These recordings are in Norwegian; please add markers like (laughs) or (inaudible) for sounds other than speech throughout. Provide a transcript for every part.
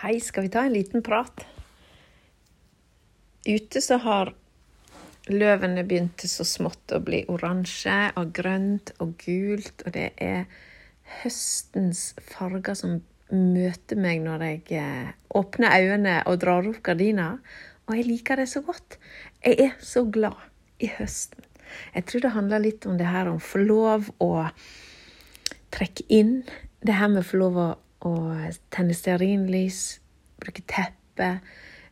Hei, skal vi ta en liten prat? Ute så har løvene begynt så smått å bli oransje og grønt og gult, og det er høstens farger som møter meg når jeg eh, åpner øynene og drar opp gardina. Og jeg liker det så godt. Jeg er så glad i høsten. Jeg tror det handler litt om det her om å få lov å trekke inn. Det her med å få lov å, å tenne stearinlys, bruke teppe,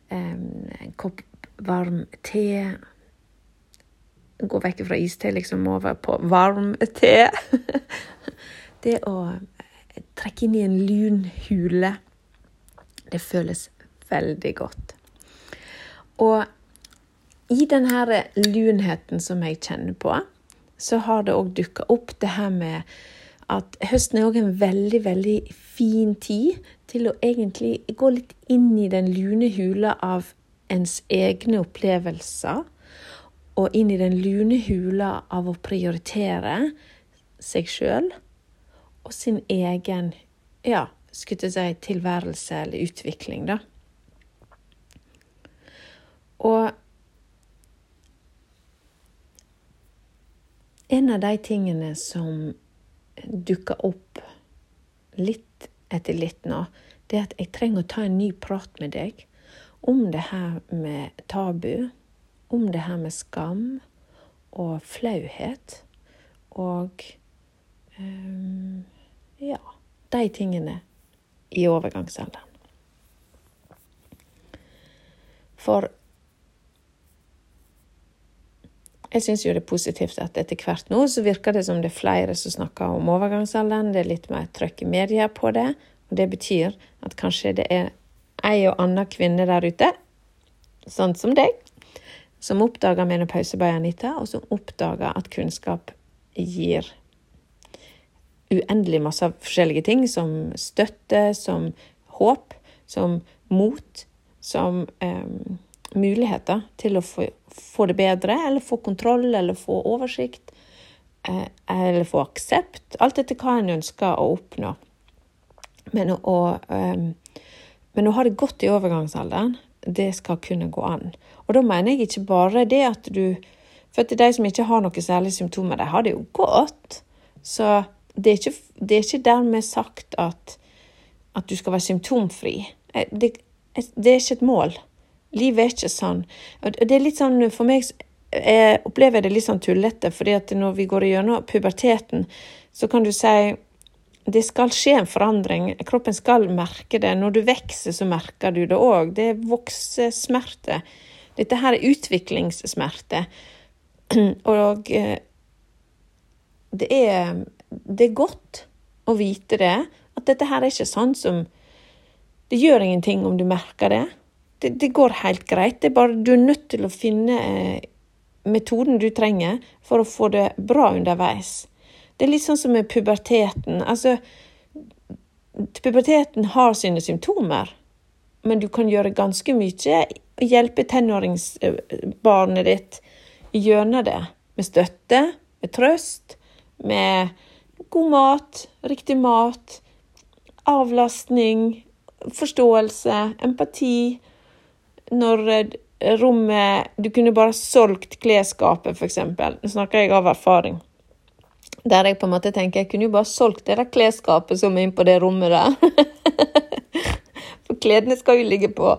en kopp varm te. Gå vekk fra iste, liksom over på varm te. (laughs) det å trekke inn i en lun hule, det føles veldig godt. Og i denne lunheten som jeg kjenner på, så har det òg dukka opp det her med at høsten er òg en veldig, veldig fin tid til å egentlig gå litt inn i den lune hula av ens egne opplevelser. Og inn i den lune hula av å prioritere seg sjøl og sin egen ja, skulle si, tilværelse eller utvikling, da. Og en av de tingene som dukker opp litt etter litt nå, det er at jeg trenger å ta en ny prat med deg om det her med tabu, om det her med skam og flauhet og um, ja, de tingene i overgangsalderen. For jeg syns jo det er positivt at etter hvert nå så virker det som det er flere som snakker om overgangsalderen. Det er litt mer trøkk i media på det. Og det betyr at kanskje det er ei og anna kvinne der ute, sånn som deg, som oppdager menopause by Anita, og som oppdager at kunnskap gir uendelig masse forskjellige ting, som støtte, som håp, som mot, som um, muligheter til å få, få, det bedre, eller få kontroll, eller få oversikt, eh, eller få aksept. Alt etter hva en ønsker å oppnå. Men å, eh, men å ha det godt i overgangsalderen, det skal kunne gå an. Og da mener jeg ikke bare det at du For til de som ikke har noen særlige symptomer, de har det jo godt. Så det er ikke, det er ikke dermed sagt at, at, du skal være symptomfri. Eh, det, det, er ikke et mål. Livet er ikke sånn. Det er litt sånn, For meg jeg opplever det litt sånn tullete, fordi at når vi går gjennom puberteten, så kan du si det skal skje en forandring. Kroppen skal merke det. Når du vokser, så merker du det òg. Det er voksesmerte. Dette her er utviklingssmerte. (clears throat) Og eh, det er det er godt å vite det. At dette her er ikke sånn som Det gjør ingenting om du merker det. Det, det går helt greit. Det er bare du er nødt til å finne eh, metoden du trenger for å få det bra underveis. Det er litt sånn som med puberteten. Altså, puberteten har sine symptomer, men du kan gjøre ganske mye. Hjelpe tenåringsbarnet ditt gjennom det. Med støtte, med trøst, med god mat, riktig mat, avlastning, forståelse, empati. Når eh, rommet Du kunne bare solgt klesskapet, f.eks. Nå snakker jeg av erfaring. Der jeg på en måte tenker jeg kunne jo bare solgt det der klesskapet som er inne på det rommet der. (laughs) For kledene skal jo ligge på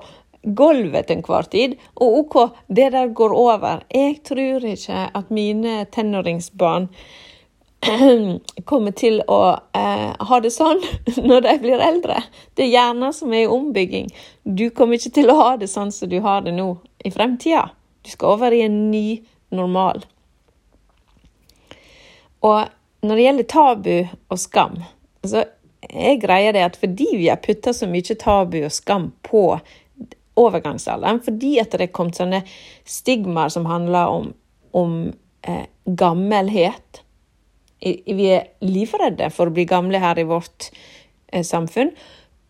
gulvet til enhver tid. Og OK, det der går over. Jeg tror ikke at mine tenåringsbarn (clears throat) kommer til å eh, ha det sånn (laughs) når de blir eldre. Det er hjernen som er i ombygging. Du kommer ikke til å ha det sånn som du har det nå i fremtida. Du skal over i en ny normal. Og når det gjelder tabu og skam, så er greia det at fordi vi har putta så mye tabu og skam på overgangsalderen, fordi at det er kommet sånne stigmaer som handler om, om eh, gammelhet vi er livredde for å bli gamle her i vårt eh, samfunn.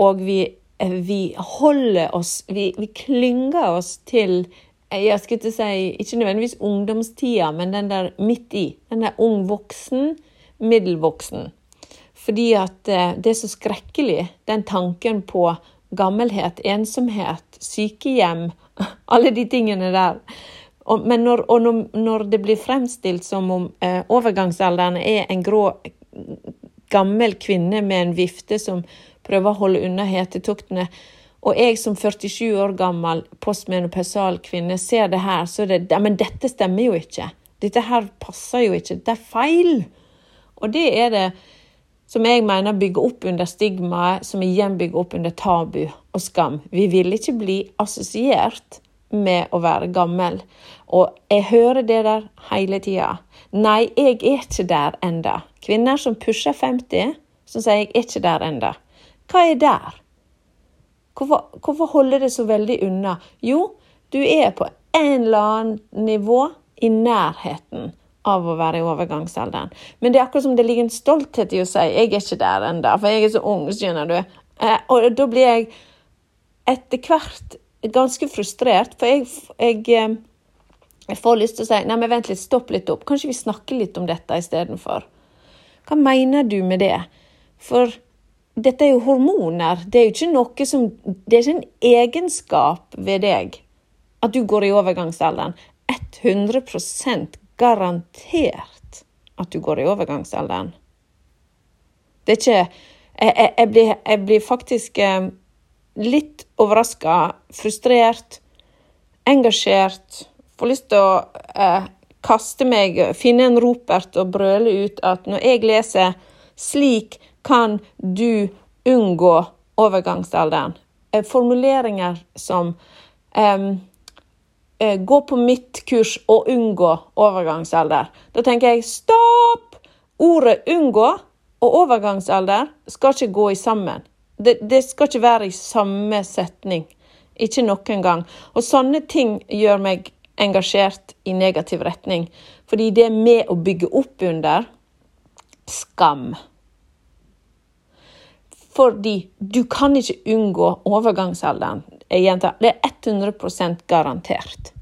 Og vi, eh, vi holder oss vi, vi, klynger oss til eh, jeg skulle ikke si, ikke nødvendigvis ungdomstida, men den der midt i. Den der ung voksen, middelvoksen. Fordi at det er så skrekkelig, den tanken på gammelhet, ensomhet, sykehjem, (laughs) alle de tingene der. Og, men når, og når, når, det blir fremstilt som om eh, overgangsalderen er en grå, gammel kvinne med en vifte som prøver å holde unna hetetuktene, og jeg som 47 år gammel postmenopausal kvinne ser det her, så er det ja, Men dette stemmer jo ikke. Dette her passer jo ikke. Det er feil. Og det er det som jeg mener bygger opp under stigmaet, som igjen bygger opp under tabu og skam. Vi vil ikke bli assosiert med å være gammel. Og jeg hører det der hele tida. Nei, jeg er ikke der enda. Kvinner som pusher 50, som sier jeg er ikke der enda. Hva er der? Hvorfor, hvorfor holder det så veldig unna? Jo, du er på en eller annen nivå i nærheten av å være i overgangsalderen. Men det er akkurat som det ligger en stolthet i å si 'jeg er ikke der enda', for jeg er så ung, skjønner du. Eh, og da blir jeg etter hvert ganske frustrert, for jeg, jeg, eh, jeg får lyst til å si 'nei, men vent litt, stopp litt opp', kanskje vi snakker litt om dette istedenfor. Hva mener du med det? For dette er jo hormoner, det er jo ikke noe som Det er ikke en egenskap ved deg at du går i overgangsalderen. 100% garantert at du går i overgangsalderen. Det er ikke Jeg, jeg, jeg, blir, jeg blir, faktisk eh, litt overraska, frustrert, engasjert. Får lyst til å eh, kaste meg, finne en ropert og brøle ut at når jeg leser 'Slik kan du unngå overgangsalderen', eh, formuleringer som eh, gå på mitt kurs og unngå overgangsalder. Da tenker jeg stopp! Ordet 'unngå' og overgangsalder skal ikke gå i sammen. Det, det, skal ikke være i samme setning. Ikke noen gang. Og sånne ting gjør meg engasjert i negativ retning. Fordi det er med å bygge opp under skam. Fordi du kan ikke unngå overgangsalderen jeg gjentar, det er 100% garantert.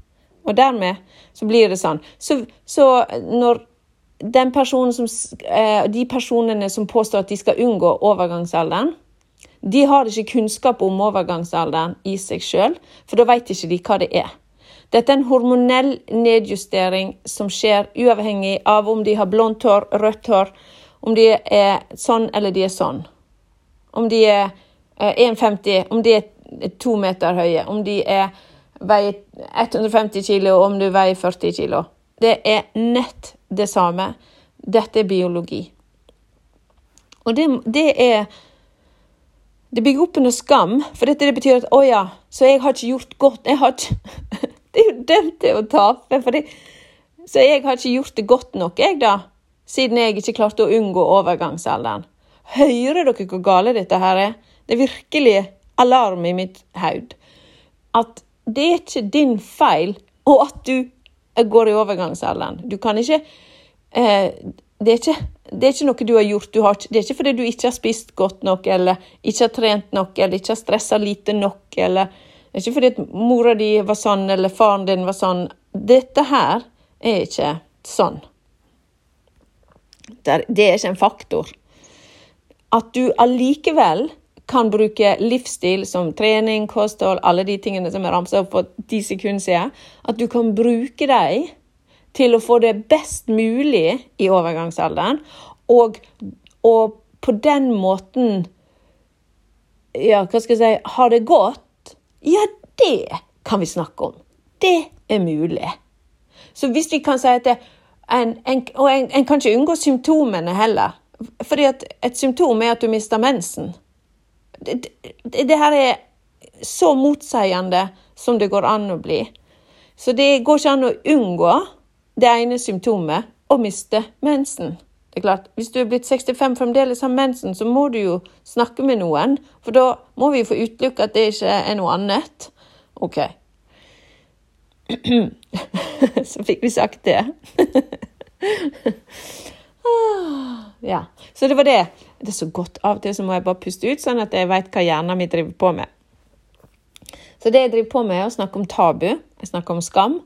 Og dermed så blir det sånn. Så, så når som, eh, de personene som påstår at de skal unngå overgangsalderen, de har ikke kunnskap om overgangsalderen i seg sjøl, for da vet ikke de hva det er. Dette er en hormonell nedjustering som skjer uavhengig av om de har blondt hår, rødt hår, om de er sånn eller de er sånn. Om de er 1,50, eh, om de er to meter høye. Om de er, veier 150 kilo, om du veier 40 kilo. Det er nett det samme. Dette er biologi. Og det, det er Det bygger opp under skam, for dette det betyr at å ja, så jeg har ikke gjort godt jeg har ikke, (laughs) Det er jo dømt til å tape. fordi så jeg har ikke gjort det godt nok, jeg, da. Siden jeg ikke klarte å unngå overgangsalderen. Hører dere hvor gale dette her er? Det er virkelig alarm i mitt haud. At det er ikke din feil, og at du går i overgangsalderen. Du kan ikke eh, det, er ikke det er ikke noe du har gjort. Du har, det er ikke fordi du ikke har spist godt nok, eller ikke har trent nok, eller ikke har stressa lite nok, eller det er ikke fordi mora di var sånn, eller faren din var sånn. Dette her er ikke sånn. Det er ikke en faktor. At du allikevel kan bruke livsstil som trening, kosthold, alle de tingene som er ramsa opp for ti sekunder siden, at du kan bruke dem til å få det best mulig i overgangsalderen, og, og på den måten Ja, hva skal jeg si Ha det godt? Ja, det kan vi snakke om. Det er mulig. Så hvis vi kan si at det, en, en, Og en, en kan ikke unngå symptomene heller. Fordi et symptom er at du mister mensen det, det, det her er så motseiende som det går an å bli. Så det går ikke an å unngå det ene symptomet å miste mensen. Det er klart, Hvis du er blitt 65 fremdeles har mensen, så må du jo snakke med noen. For da må vi få utelukket at det ikke er noe annet. OK. (clears throat) så fikk vi sagt det. Ah, ja. Så det var det. Det er så godt. Av og til så må jeg bare puste ut, sånn at jeg vet hva hjernen min driver på med. Så det jeg driver på med, er å snakke om tabu, jeg snakker om skam,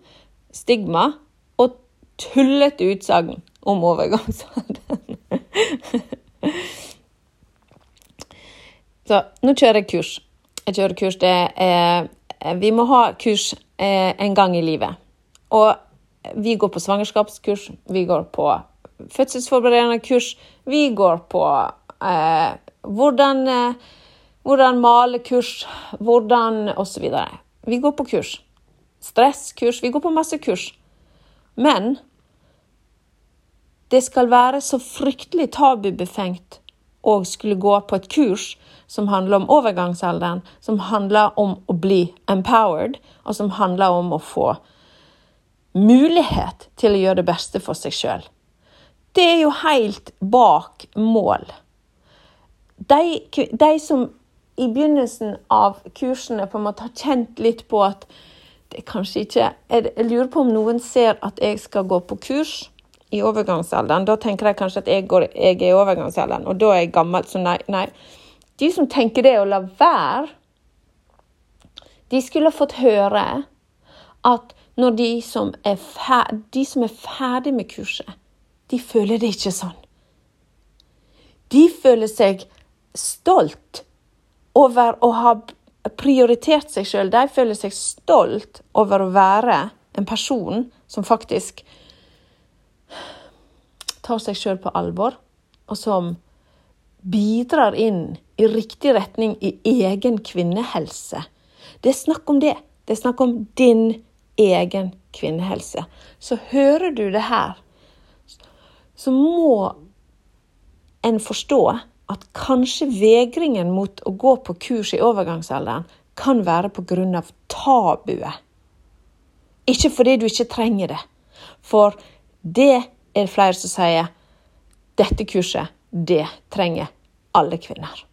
stigma tullete utsagn om overgangsalderen. (laughs) så nå kjører jeg kurs. Jeg kjører kurs det er Vi må ha kurs eh, en gang i livet. Og vi går på svangerskapskurs, vi går på fødselsforberedende kurs, vi går på eh, hvordan, eh, hvordan male kurs, hvordan osv. Vi går på kurs. Stresskurs. Vi går på masse kurs. Men det skal være så fryktelig tabubefengt å skulle gå på et kurs som handler om overgangsalderen, som handler om å bli empowered, og som handler om å få mulighet til å gjøre det beste for seg sjøl. Det er jo helt bak mål. De, de, som i begynnelsen av kursene på en måte har kjent litt på at det kanskje ikke Jeg lurer på om noen ser at jeg skal gå på kurs i overgangsalderen. Da tenker jeg kanskje at jeg, går, jeg er i overgangsalderen, og da er jeg gammel. Så nei, nei. De som tenker det å la være, de skulle fått høre at når de som er ferdig, de som er ferdig med kurset, de føler det ikke sånn. De føler seg stolt over å ha prioritert seg sjøl. De føler seg stolt over å være en person som faktisk tar seg sjøl på alvor, og som bidrar inn i riktig retning i egen kvinnehelse. Det er snakk om det. Det er snakk om din egen kvinnehelse. Så hører du det her, så må en forstå at kanskje vegringen mot å gå på kurs i overgangsalderen kan være pga. tabuet. Ikke fordi du ikke trenger det, for det er det flere som sier dette kurset, det trenger alle kvinner.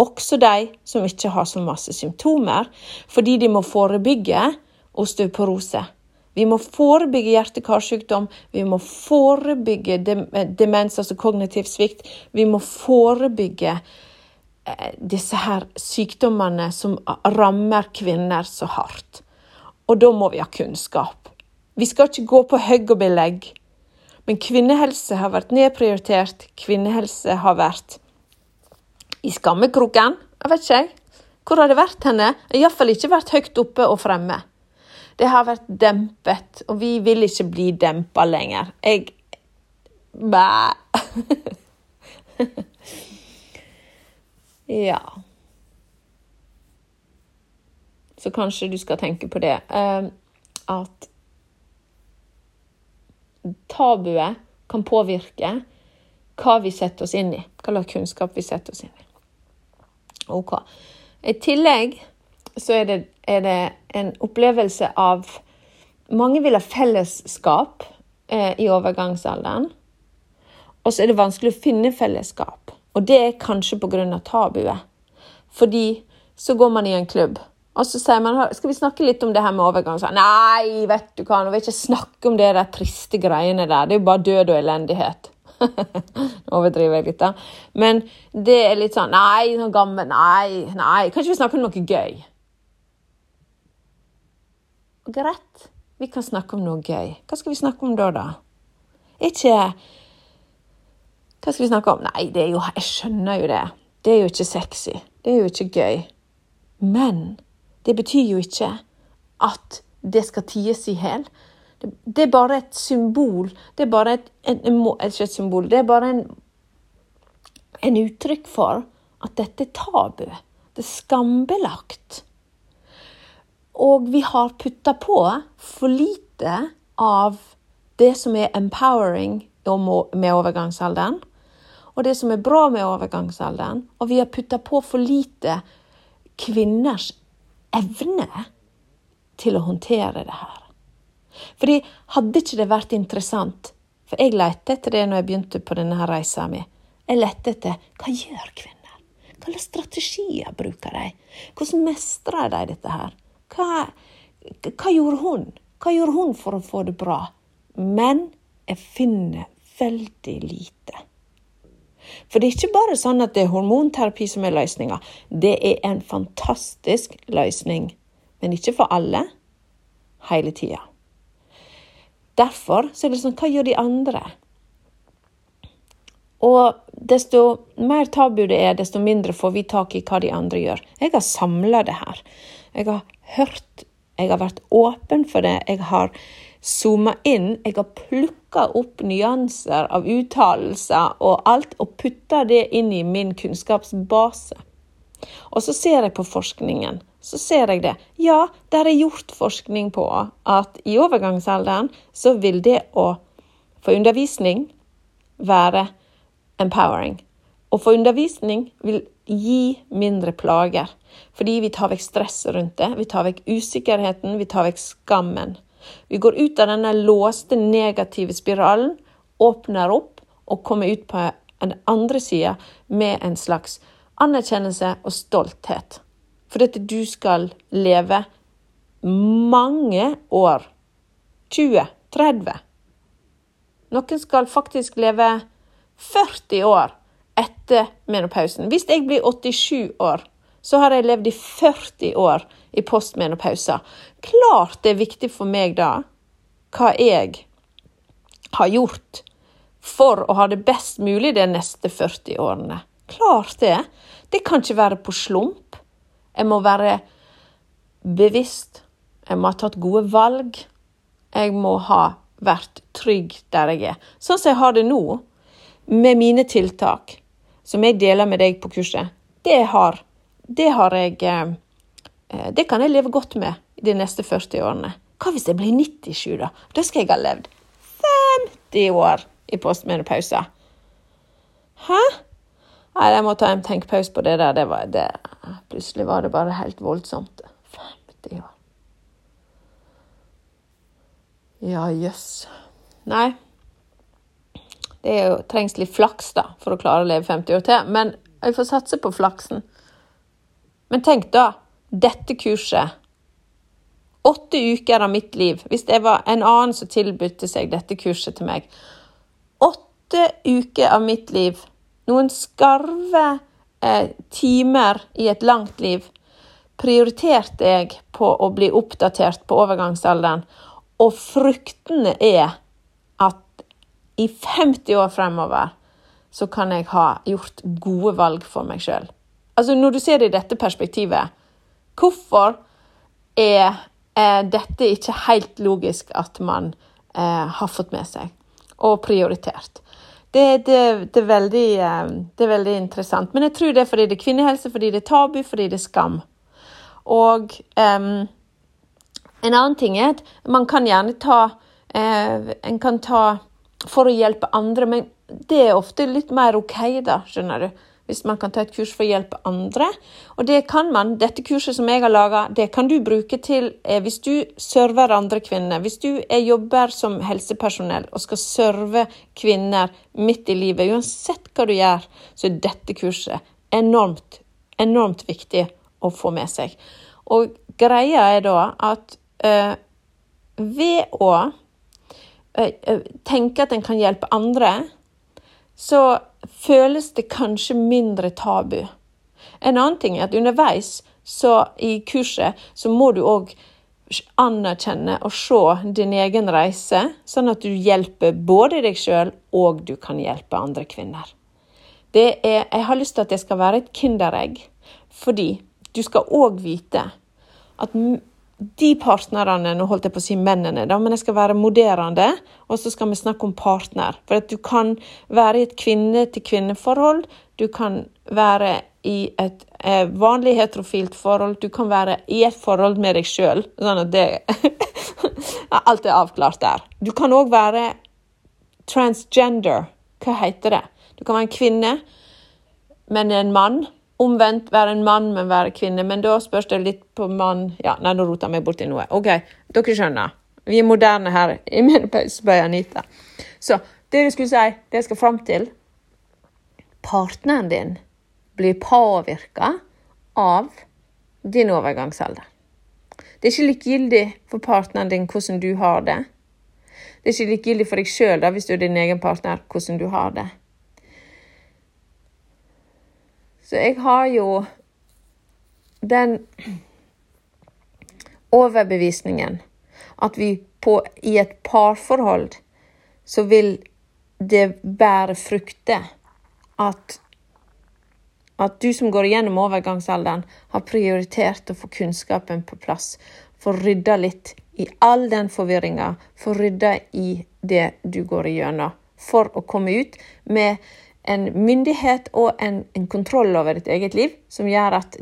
Også de som ikke har så masse symptomer, fordi de må forebygge osteoporose. Vi må forebygge hjerte-karsykdom, vi må forebygge demens, altså kognitiv svikt. Vi må forebygge eh, disse her sykdommene som rammer kvinner så hardt. Og da må vi ha kunnskap. Vi skal ikke gå på hogg og belegg. Men kvinnehelse har vært nedprioritert. Kvinnehelse har vært i skammekroken. Jeg vet ikke, Hvor har det vært henne? Iallfall ikke vært høyt oppe og fremme. Det har vært dempet, og vi vil ikke bli dempa lenger. Jeg Bæ. (laughs) ja. Så kanskje du skal tenke på det. Uh, at tabuet kan påvirke hva vi setter oss inn i. Hva slags kunnskap vi setter oss inn i. Ok. I tillegg så er det, er det en opplevelse av Mange vil ha fellesskap eh, i overgangsalderen. Og så er det vanskelig å finne fellesskap. Og det er kanskje pga. tabuet. Fordi så går man i en klubb, og så sier man skal vi snakke litt om det her med overgangsalderen. Nei, vet du hva, nå vil jeg ikke snakke om det der triste greiene der. Det er jo bare død og elendighet. (laughs) overdriver jeg litt, da. Men det er litt sånn Nei, noe gammel Nei, nei. Kan ikke vi snakke om noe gøy? Greit, vi kan snakke om noe gøy. Hva skal vi snakke om da, da? Ikke Hva skal vi snakke om? Nei, det er jo Jeg skjønner jo det. Det er jo ikke sexy. Det er jo ikke gøy. Men det betyr jo ikke at det skal ties i hjel. Det er bare et symbol. Det er bare et, en, en, Ikke et symbol, det er bare en, en uttrykk for at dette er tabu. Det er skambelagt. Og vi har putta på for lite av det som er empowering med overgangsalderen, og det som er bra med overgangsalderen. Og vi har putta på for lite kvinners evne til å håndtere det her. Fordi hadde ikke det vært interessant For jeg lette etter det når jeg begynte på denne reisa mi. Jeg lette etter hva gjør kvinner? Hva slags strategier bruker de? Hvordan mestrer de dette her? Hva, hva gjorde hun? Hva gjorde hun for å få det bra? Men jeg finner veldig lite. For det er ikke bare sånn at det er hormonterapi som er løsninga. Det er en fantastisk løsning, men ikke for alle hele tida. Derfor så er det sånn Hva gjør de andre? Og desto mer tabu det er, desto mindre får vi tak i hva de andre gjør. Jeg har samla det her. Jeg har hørt, jeg har vært åpen for det. Jeg har zooma inn. Jeg har plukka opp nyanser av uttalelser og alt, og putta det inn i min kunnskapsbase. Og så ser jeg på forskningen. Så ser jeg det. Ja, der er gjort forskning på at i overgangsalderen så vil det å få undervisning være empowering. Å få undervisning vil gi mindre plager, fordi vi tar vekk stresset rundt det. Vi tar vekk usikkerheten, vi tar vekk skammen. Vi går ut av denne låste, negative spiralen, åpner opp og kommer ut på den andre sida med en slags anerkjennelse og stolthet. For dette du skal leve mange år. 20, 30. Noen skal faktisk leve 40 år etter menopausen. Hvis jeg blir 87 år, så har jeg levd i 40 år i postmenopausa. Klart det er viktig for meg da hva jeg har gjort for å ha det best mulig de neste 40 årene. Klart det. Det kan ikke være på slump. Jeg må være bevisst. Jeg må ha tatt gode valg. Jeg må ha vært trygg der jeg er. Sånn som jeg har det nå, med mine tiltak, som jeg deler med deg på kurset, det har, det har jeg eh, Det kan jeg leve godt med de neste 40 årene. Hva hvis jeg blir 97, da? Da skal jeg ha levd 50 år i postmenopause. Hæ? Nei, jeg må ta en tenkepause på det der. Det var, det, plutselig var det bare helt voldsomt. 50 år. Ja, jøss. Yes. Nei. Det jo, trengs litt flaks da, for å klare å leve 50 år til, men jeg får satse på flaksen. Men tenk da, dette kurset. Åtte uker av mitt liv, hvis det var en annen som tilbød seg dette kurset til meg. Åtte uker av mitt liv, noen skarve eh, timer i et langt liv, prioriterte jeg på å bli oppdatert på overgangsalderen, og fruktene er at i 50 år fremover så kan jeg ha gjort gode valg for meg sjøl. Altså, når du ser det i dette perspektivet, hvorfor er eh, dette ikke helt logisk at man eh, har fått med seg og prioritert? Det, det, det, er veldig, eh, det, er veldig, interessant. Men jeg tror det er fordi det er kvinnehelse, fordi det er tabu, fordi det er skam. Og um, en annen ting er at man kan gjerne ta eh, En kan ta for å hjelpe andre, men det er ofte litt mer OK, da, skjønner du. Hvis man kan ta et kurs for å hjelpe andre. Og det kan man. Dette kurset som jeg har laga, det kan du bruke til eh, hvis du server andre kvinner. Hvis du er jobber som helsepersonell og skal serve kvinner midt i livet, uansett hva du gjør, så er dette kurset enormt, enormt viktig å få med seg. Og greia er da at eh, ved å tenke at en kan hjelpe andre, så føles det kanskje mindre tabu. En annen ting er at underveis i kurset så må du òg anerkjenne og se din egen reise, sånn at du hjelper både deg sjøl og du kan hjelpe andre kvinner. Er, jeg har lyst til at det skal være et kinderegg, fordi du skal òg vite at de partnerne, nå holdt jeg på å si mennene, da, men jeg skal være moderende, og så skal vi snakke om partner. For at du kan være i et kvinne-til-kvinne-forhold, du kan være i et eh, vanlig heterofilt forhold, du kan være i et forhold med deg sjøl, sånn at det (laughs) Alt er avklart der. Du kan òg være transgender. Hva heter det? Du kan være en kvinne, men en mann omvendt være en mann, men være kvinne. Men da spørs det litt på mann Ja, nei, nå roter jeg meg borti noe. OK, dere skjønner. Vi er moderne her i spør Anita. Så det jeg skulle si, det jeg skal fram til Partneren din blir påvirka av din overgangsalder. Det er ikke likegyldig for partneren din hvordan du har det. Det er ikke likegyldig for deg sjøl hvis du er din egen partner, hvordan du har det. Så jeg har jo den overbevisningen at vi på, i et parforhold så vil det bære frukter at, at du som går igjennom overgangsalderen, har prioritert å få kunnskapen på plass. Få rydda litt i all den forvirringa. Få rydda i det du går igjennom. For å komme ut med en myndighet og en, en kontroll over ditt eget liv som gjør at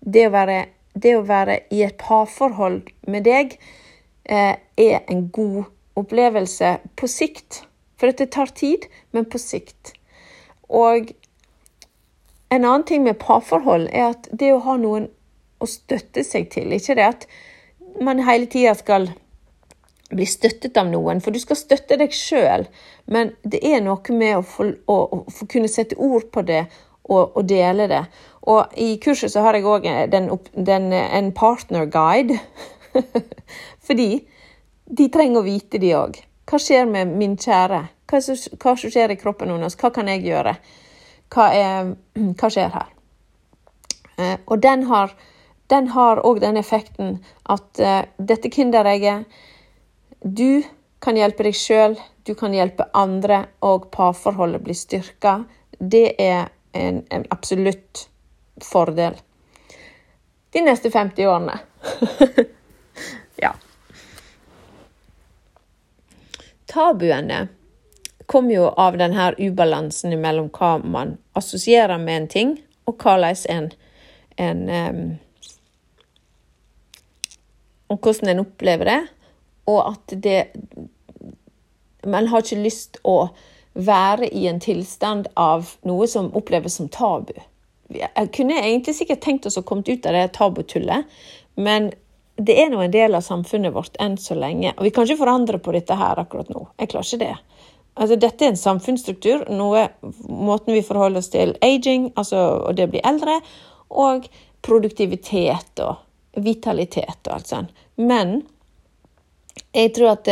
det å være, det å være i et parforhold med deg eh, er en god opplevelse på sikt. For dette tar tid, men på sikt. Og en annen ting med parforhold er at det å ha noen å støtte seg til, ikke det at man hele tida skal bli støttet av noen, for du skal støtte deg sjøl, men det er noe med å få, å, å kunne sette ord på det og, og, dele det. Og i kurset så har jeg òg en partner-guide. (laughs) Fordi de trenger å vite, de òg. Hva skjer med min kjære? Hva, hva skjer i kroppen hennes? Hva kan jeg gjøre? Hva, er, (clears throat) hva skjer her? Eh, og den har den òg den effekten at uh, dette Kinderegget Du kan hjelpe deg sjøl, du kan hjelpe andre, og parforholdet blir styrka. Det er en, en absolutt fordel. De neste 50 årene. (laughs) ja. Tabuene kommer jo av denne ubalansen mellom hva man assosierer med en ting, og hvordan en, en um, Og hvordan en opplever det. Og at det Man har ikke lyst å være i en tilstand av noe som oppleves som tabu. Jeg kunne egentlig sikkert tenkt oss å komme ut av det tabutullet, men det er nå en del av samfunnet vårt enn så lenge. Og vi kan ikke forandre på dette her akkurat nå. Jeg klarer ikke det. Altså, dette er en samfunnsstruktur, noe, måten vi forholder oss til aging, altså og det å bli eldre, og produktivitet og vitalitet og alt sånt. Men jeg tror at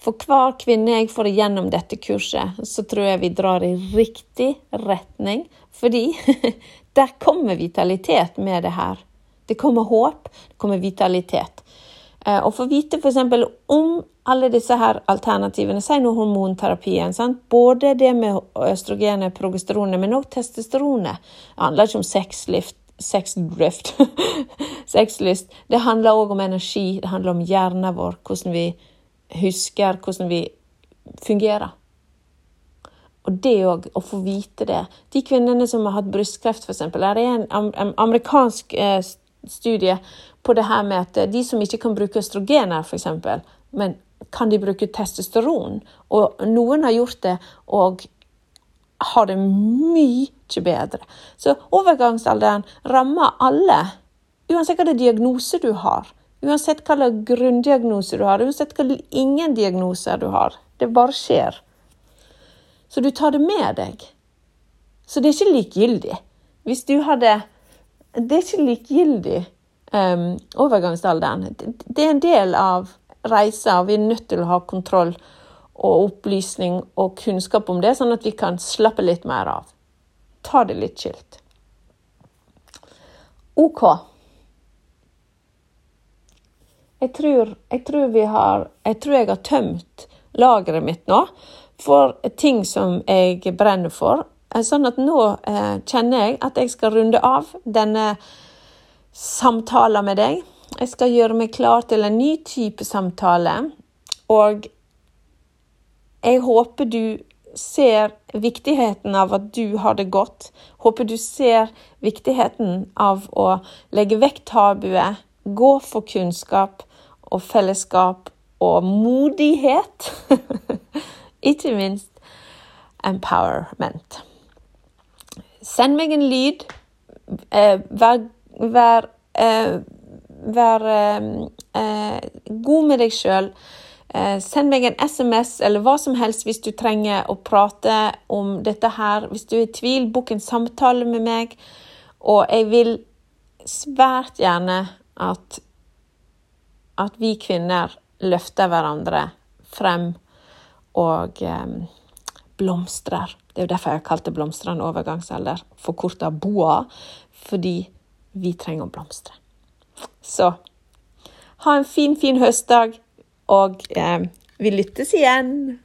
for hver kvinne jeg får igjennom dette kurset, så tror jeg vi drar i riktig retning. Fordi (laughs) der kommer vitalitet med det her. Det kommer håp, det kommer vitalitet. Å og få vite f.eks. om alle disse her alternativene, si nå hormonterapien. Sant? Både det med østrogenet, progesteronet, men òg testosteronet. Det handler ikke om sexlift, sexdrift, (laughs) sexlyst. Det handler òg om energi, det handler om hjernen vår, hvordan vi husker, hvordan vi fungerer. Og det òg, å få vite det. De kvinnene som har hatt brystkreft, f.eks. Det er en amerikansk eh, studie på det her med at de som ikke kan bruke østrogener, f.eks., men kan de bruke testosteron? Og noen har gjort det og har det mye bedre. Så overgangsalderen rammer alle, uansett hvilken diagnose du har. Uansett slags grunndiagnose du har, uansett hva ingen diagnoser du har. Det bare skjer. Så du tar det med deg. Så det er ikke likegyldig. Hvis du hadde det er ikke likegyldig, um, overgangsalderen. Det er en del av reisa, og vi er nødt til å ha kontroll og opplysning og kunnskap om det, sånn at vi kan slappe litt mer av. Ta det litt skilt. OK. Jeg tror, jeg tror, har, jeg tror jeg har tømt lageret mitt nå for ting som jeg brenner for, Eh, sånn at nå eh, kjenner jeg at jeg skal runde av denne samtalen med deg. Jeg skal gjøre meg klar til en ny type samtale. Og jeg håper du ser viktigheten av at du har det godt. Håper du ser viktigheten av å legge vekk tabuet, gå for kunnskap og fellesskap og modighet. (laughs) Ikke minst empowerment. Send meg en lyd. Eh, vær, vær, eh, vær eh, god med deg sjøl. Send meg en SMS eller hva som helst hvis du trenger å prate om dette her. Hvis du er i tvil, bok en samtale med meg. Og jeg vil svært gjerne at, at vi kvinner løfter hverandre frem og um, blomstrer. Det er jo derfor jeg har kalt det blomstrende overgangsalder, forkorta BOA, fordi vi trenger å blomstre. Så ha en fin, fin høstdag, og eh, vi lyttes igjen.